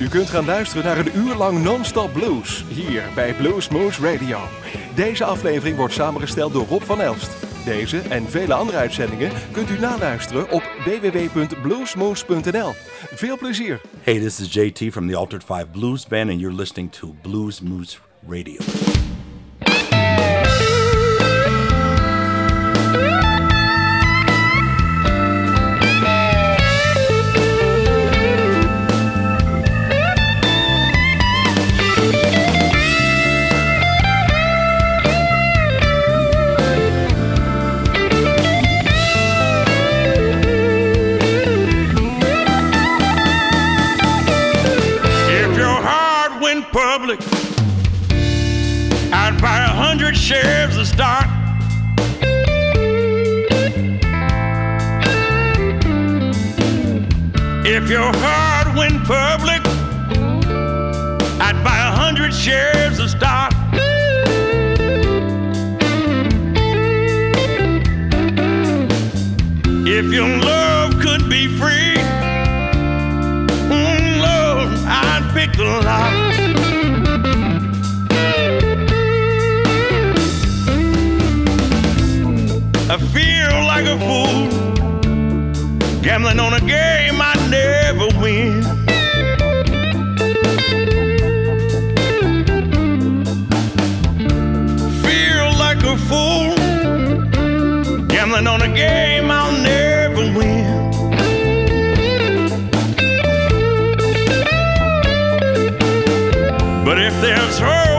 U kunt gaan luisteren naar een uur lang non-stop blues hier bij Blues Moose Radio. Deze aflevering wordt samengesteld door Rob van Elst. Deze en vele andere uitzendingen kunt u naluisteren op www.bluesmoose.nl. Veel plezier. Hey, this is JT from the Altered Five Blues Band, and you're listening to Blues Moose Radio. Your heart went public, I'd buy a hundred shares of stock. If your love could be free, Mm, Lord, I'd pick the lock. I feel like a fool gambling on a game if there's hope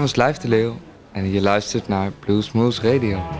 naam is Lijf de Leeuw en je luistert naar Blues Moose Radio.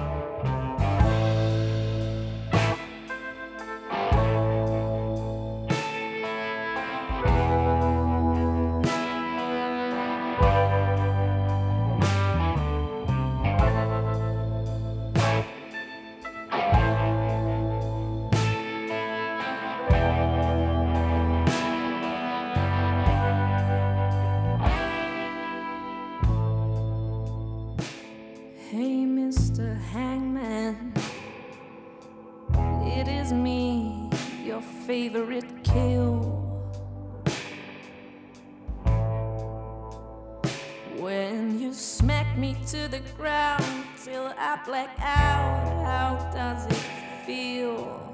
When you smack me to the ground till I black out. How does it feel?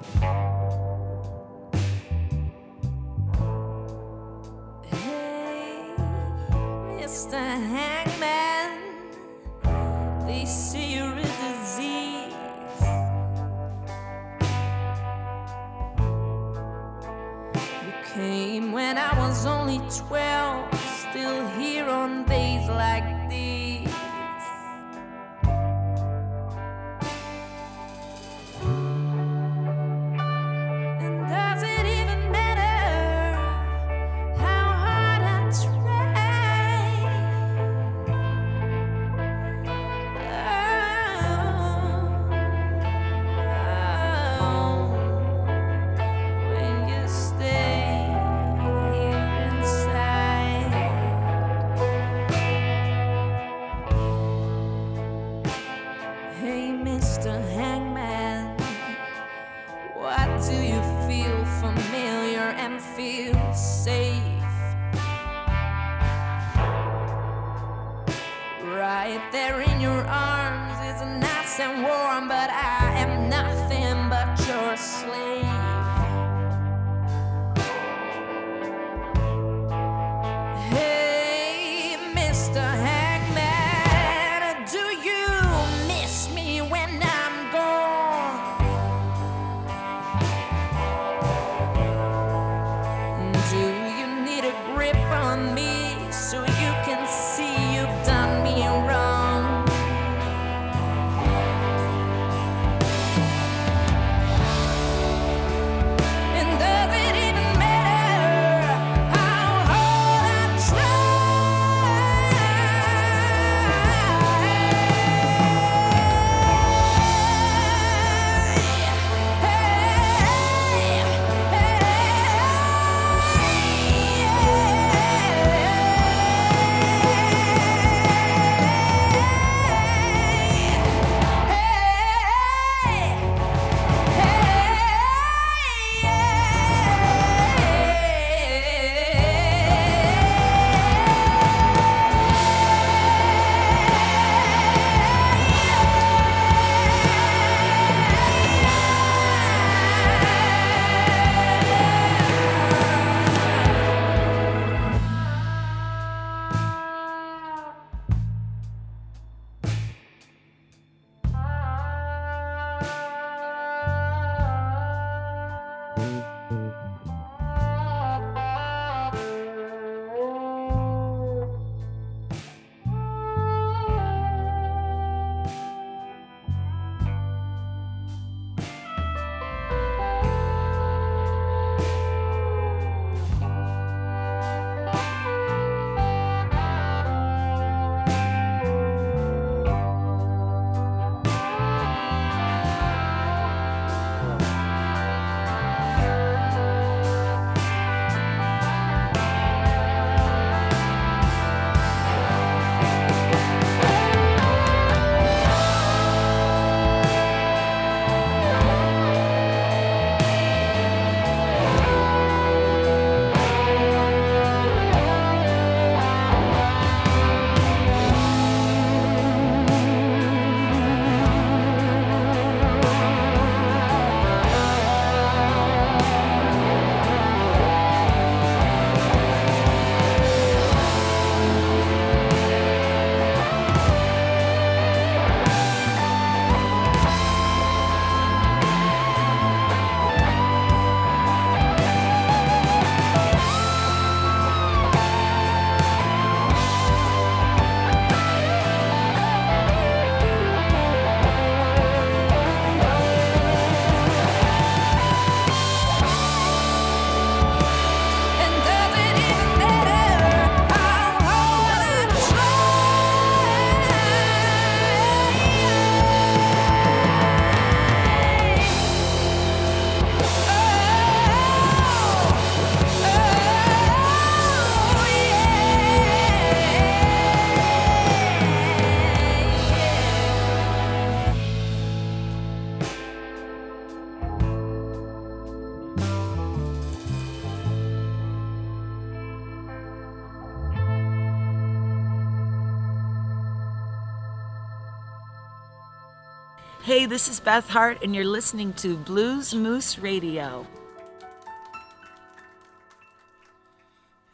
This is Beth Hart, and you're listening to Blues Moose Radio.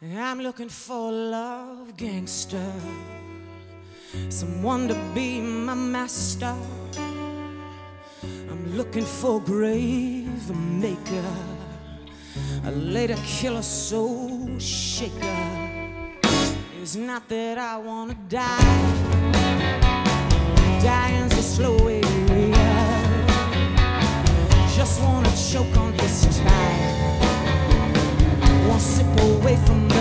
I'm looking for a love, gangster. Someone to be my master. I'm looking for a grave maker. A later killer soul shaker. It's not that I wanna die. Dying's a slow way just wanna choke on his child. One sip away from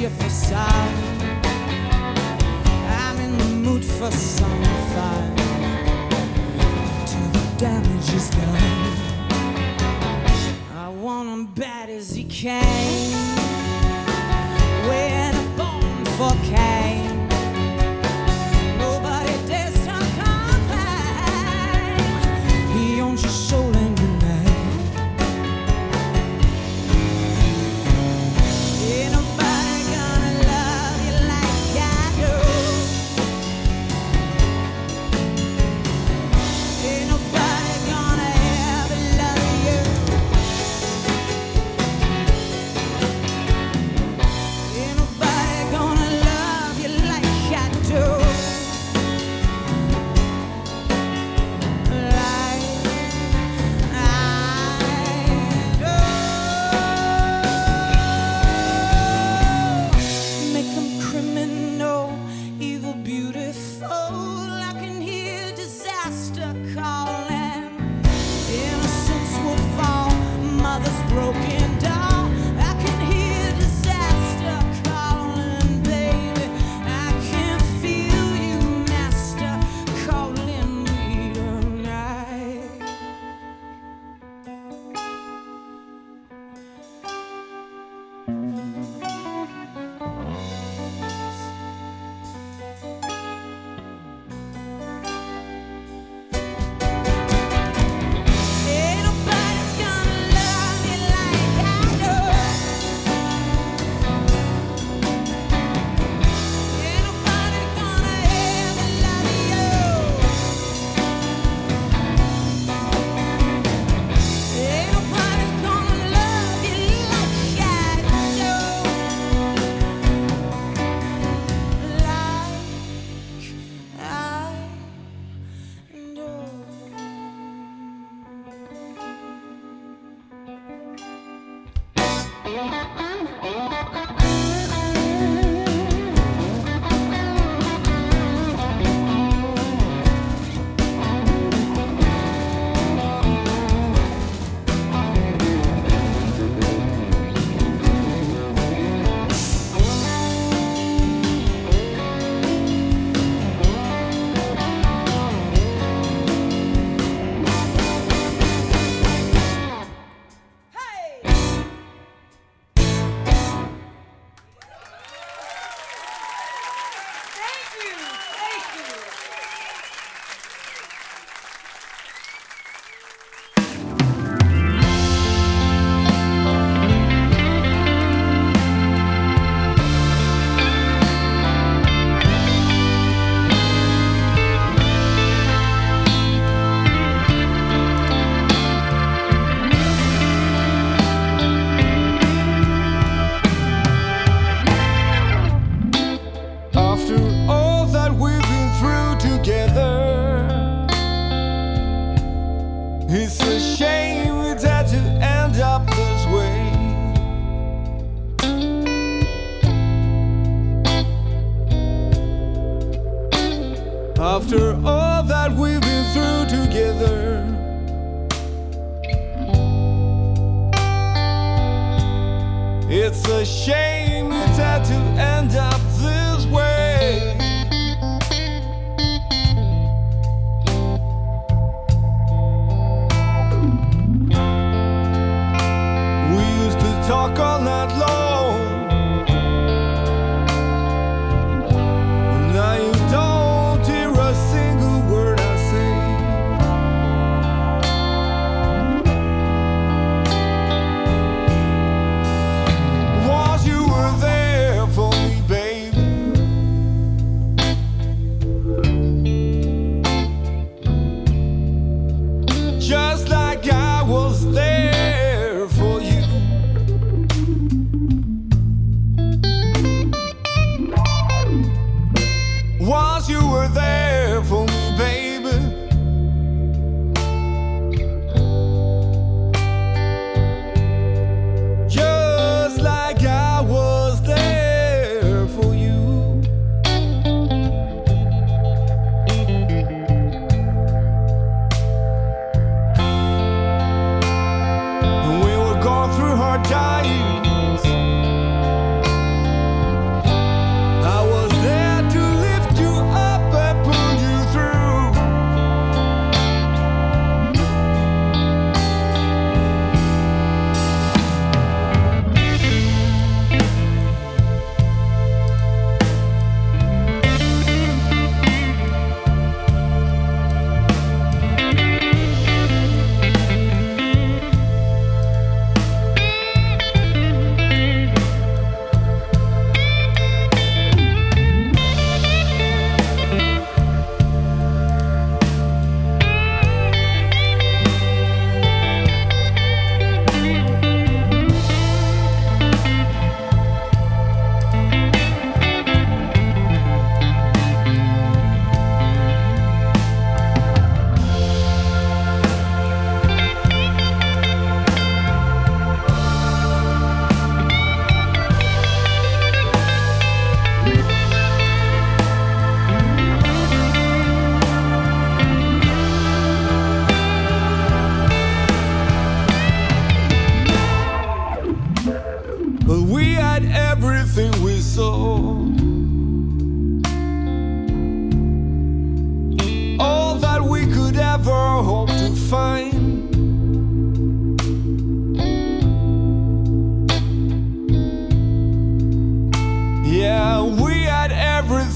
miss you. I'm in the mood for some fun till the damage is done. I want him bad as he can.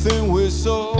Everything we saw.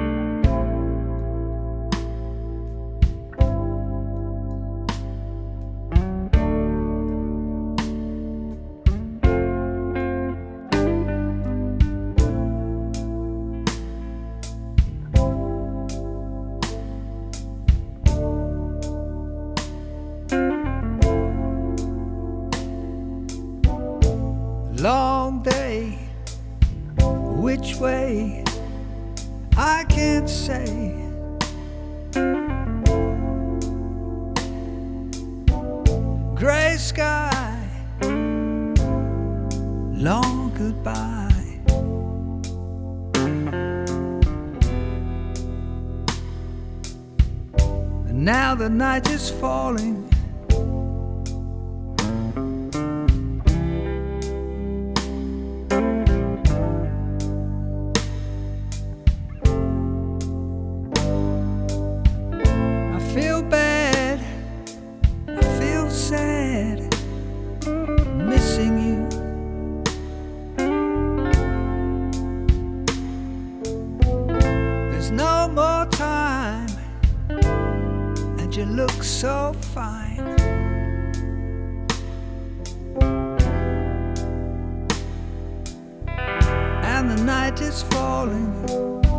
the night is falling.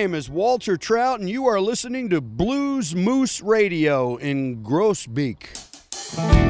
name is Walter Trout, and you are listening to Blues Moose Radio in Groesbeek.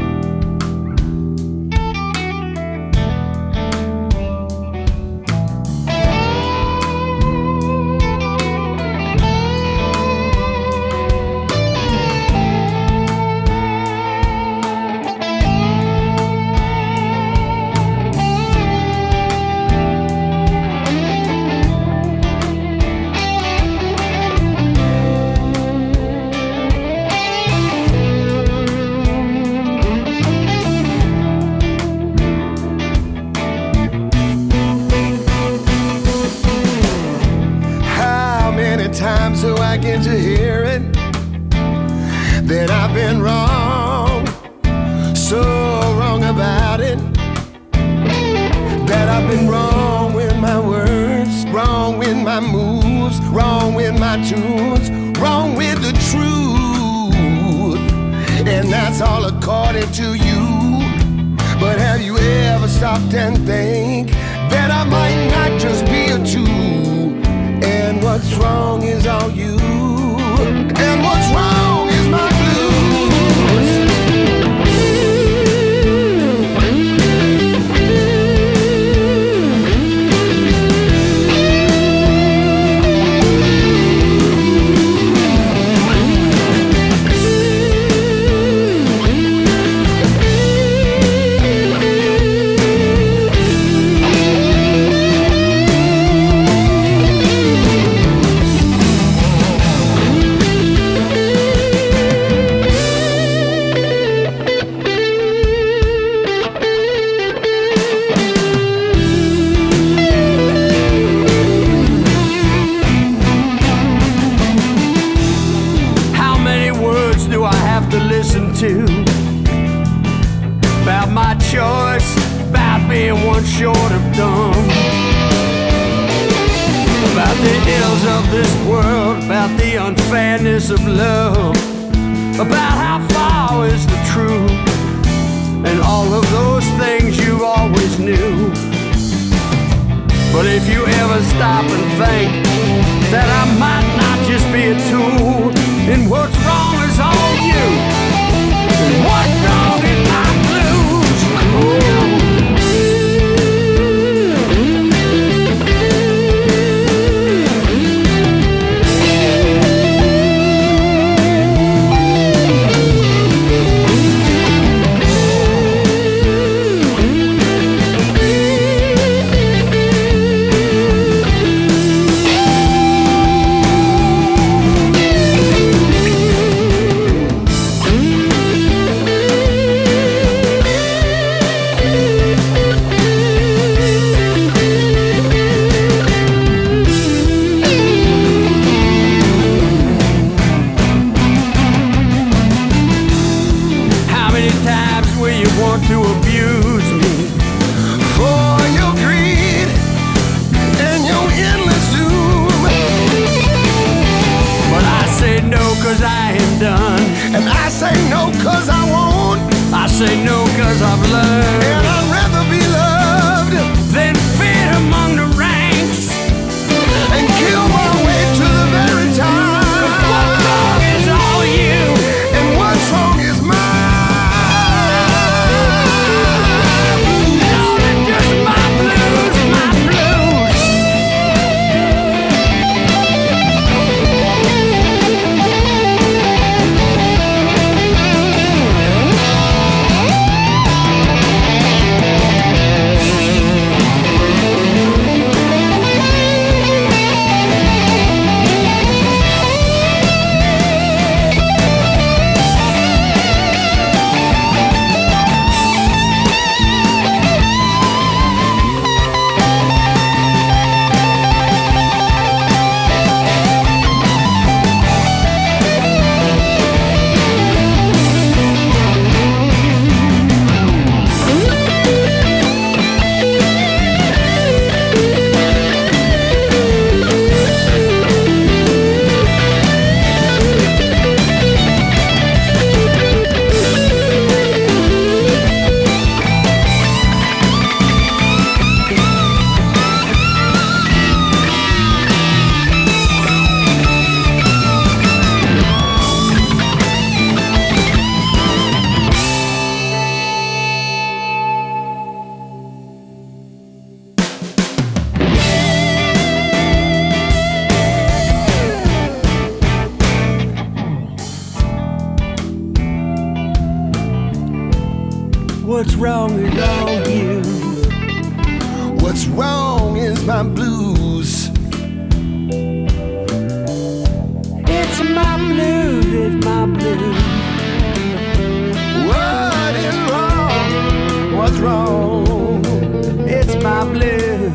What's wrong all you. What's wrong is my blues. It's my blues, it's my blues. What is wrong? What's wrong? It's my blues.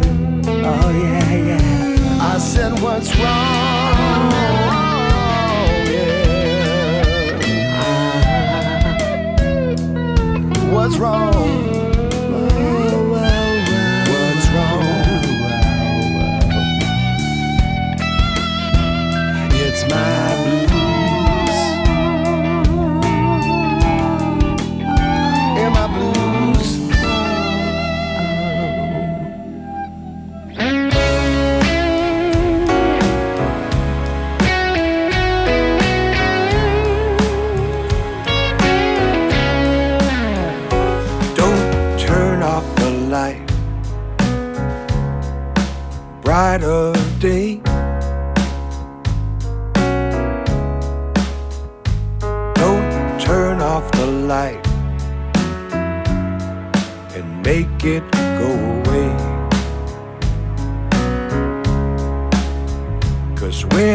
Oh yeah, yeah. I said, what's wrong?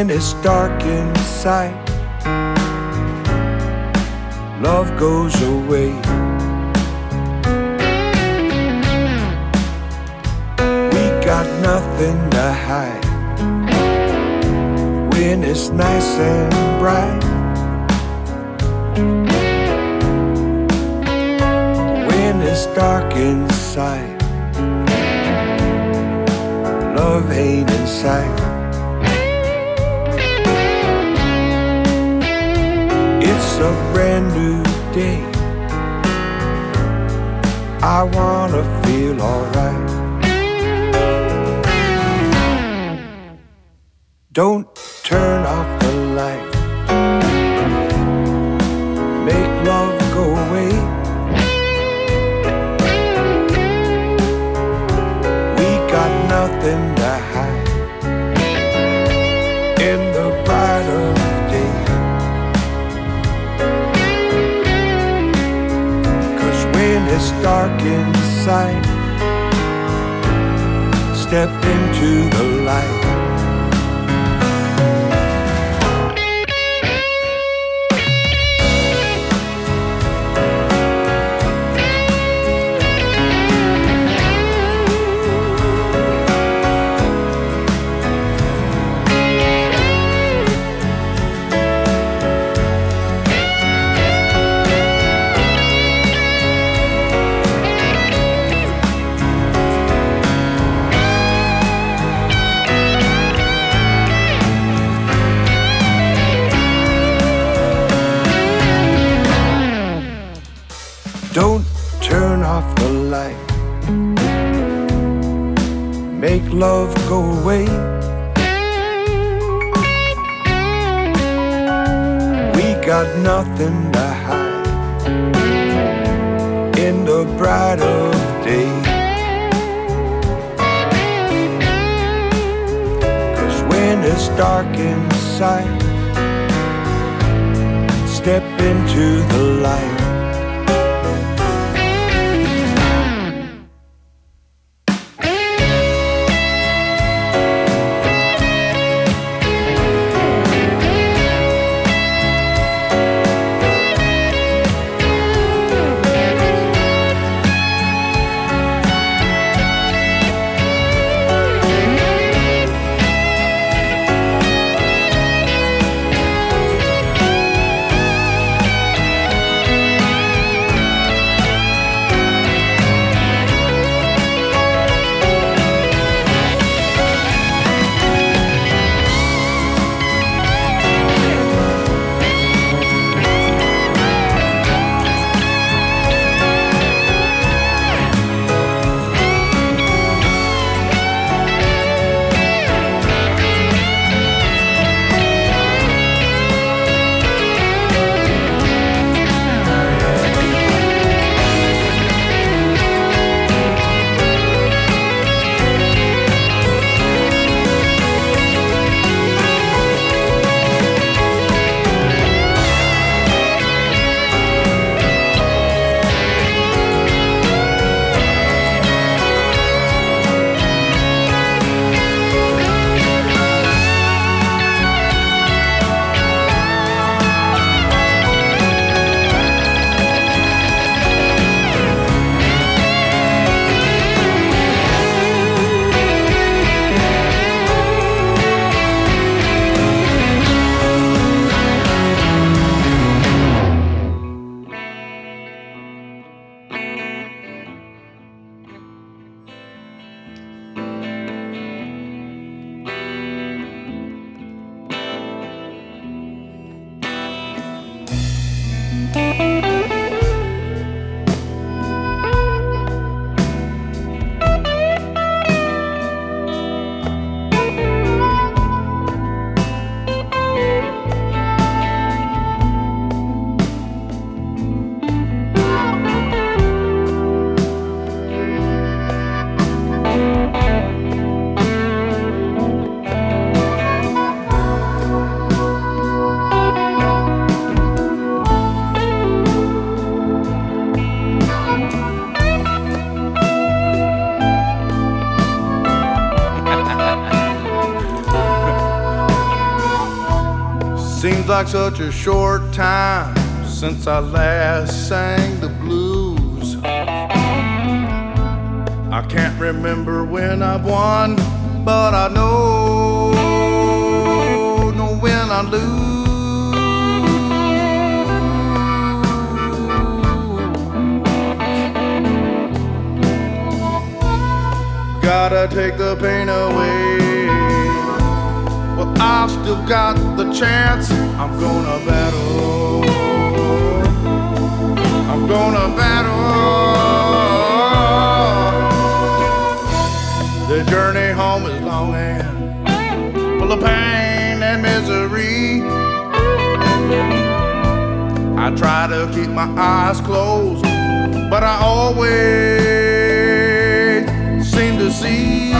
When it's dark inside, love goes away. We got nothing to hide when it's nice and bright. When it's dark inside, love ain't in sight. A brand new day. I wanna feel alright. Don't turn off dark inside, step into the go away. We got nothing to hide in the bright of day. Cause when it's dark inside, step into the light. Like such a short time since I last sang the blues. I can't remember when I've won, but I know, know when I lose. Gotta take the pain away. I've still got the chance. I'm gonna battle. I'm gonna battle. The journey home is long and full of pain and misery. I try to keep my eyes closed, but I always seem to see.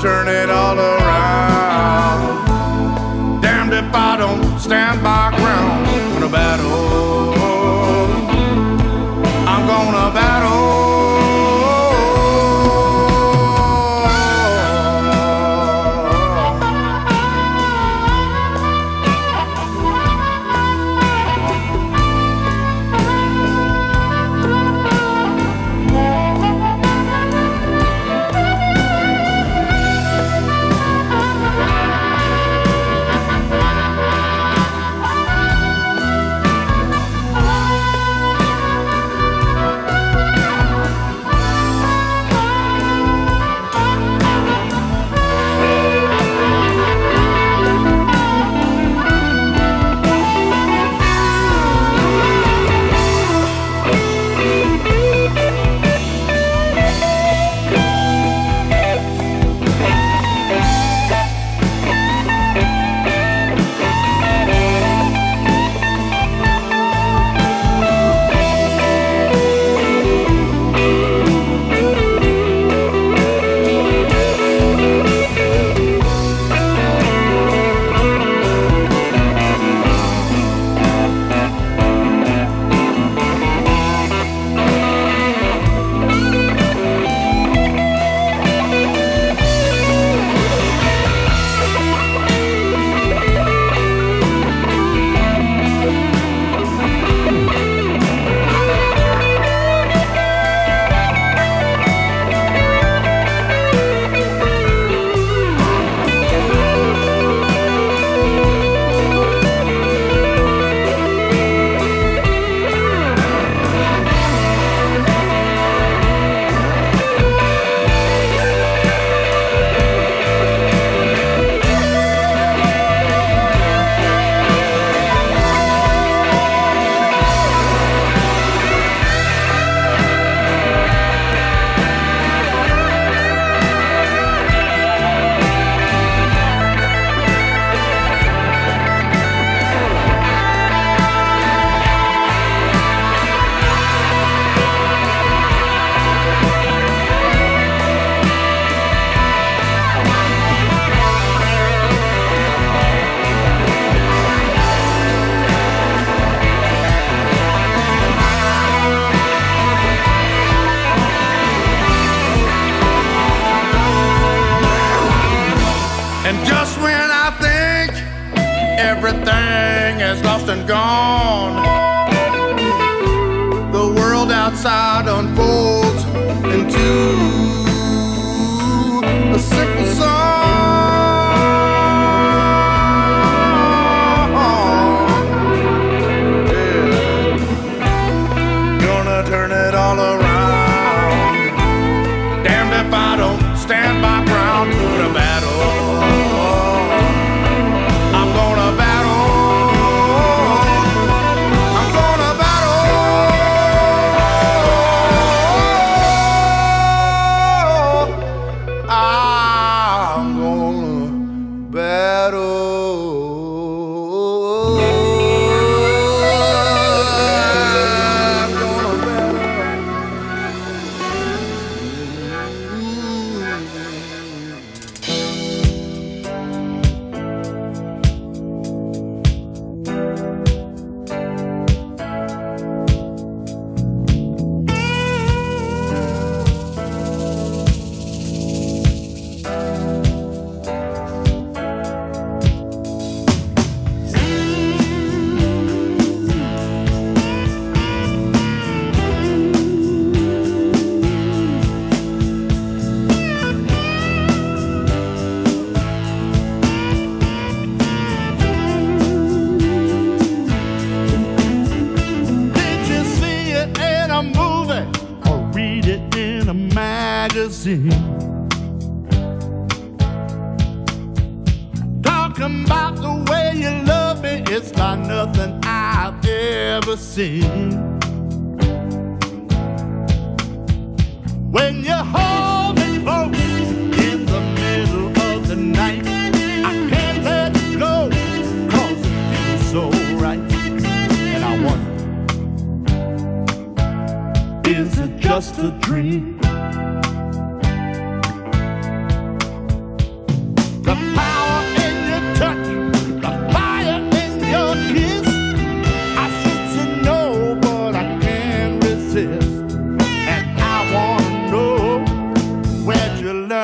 Turn it all around. Damned if I don't stand my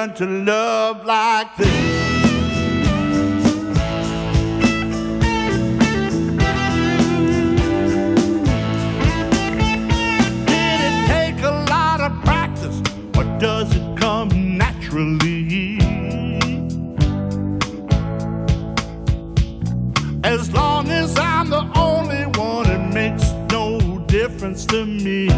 learn to love like this. Did it take a lot of practice, or does it come naturally? As long as I'm the only one, it makes no difference to me.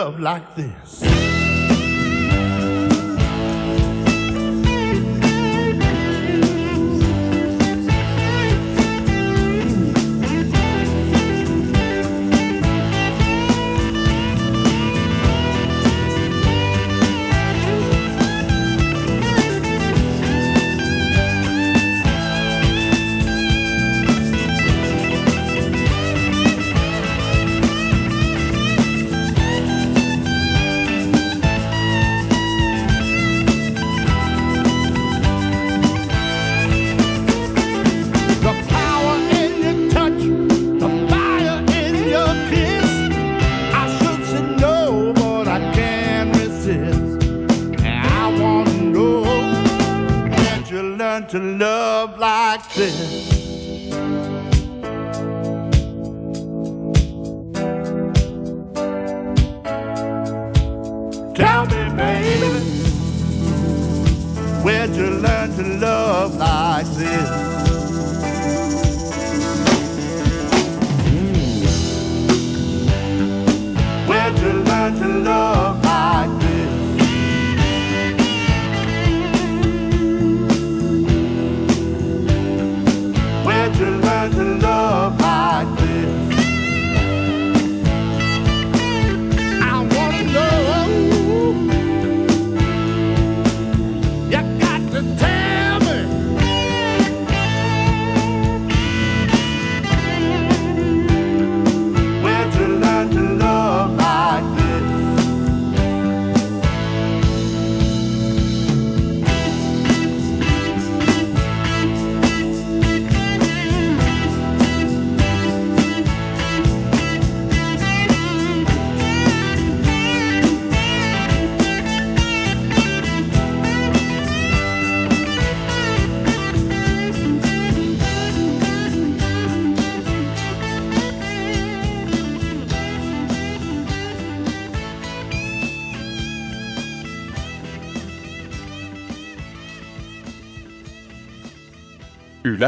love like this. like this.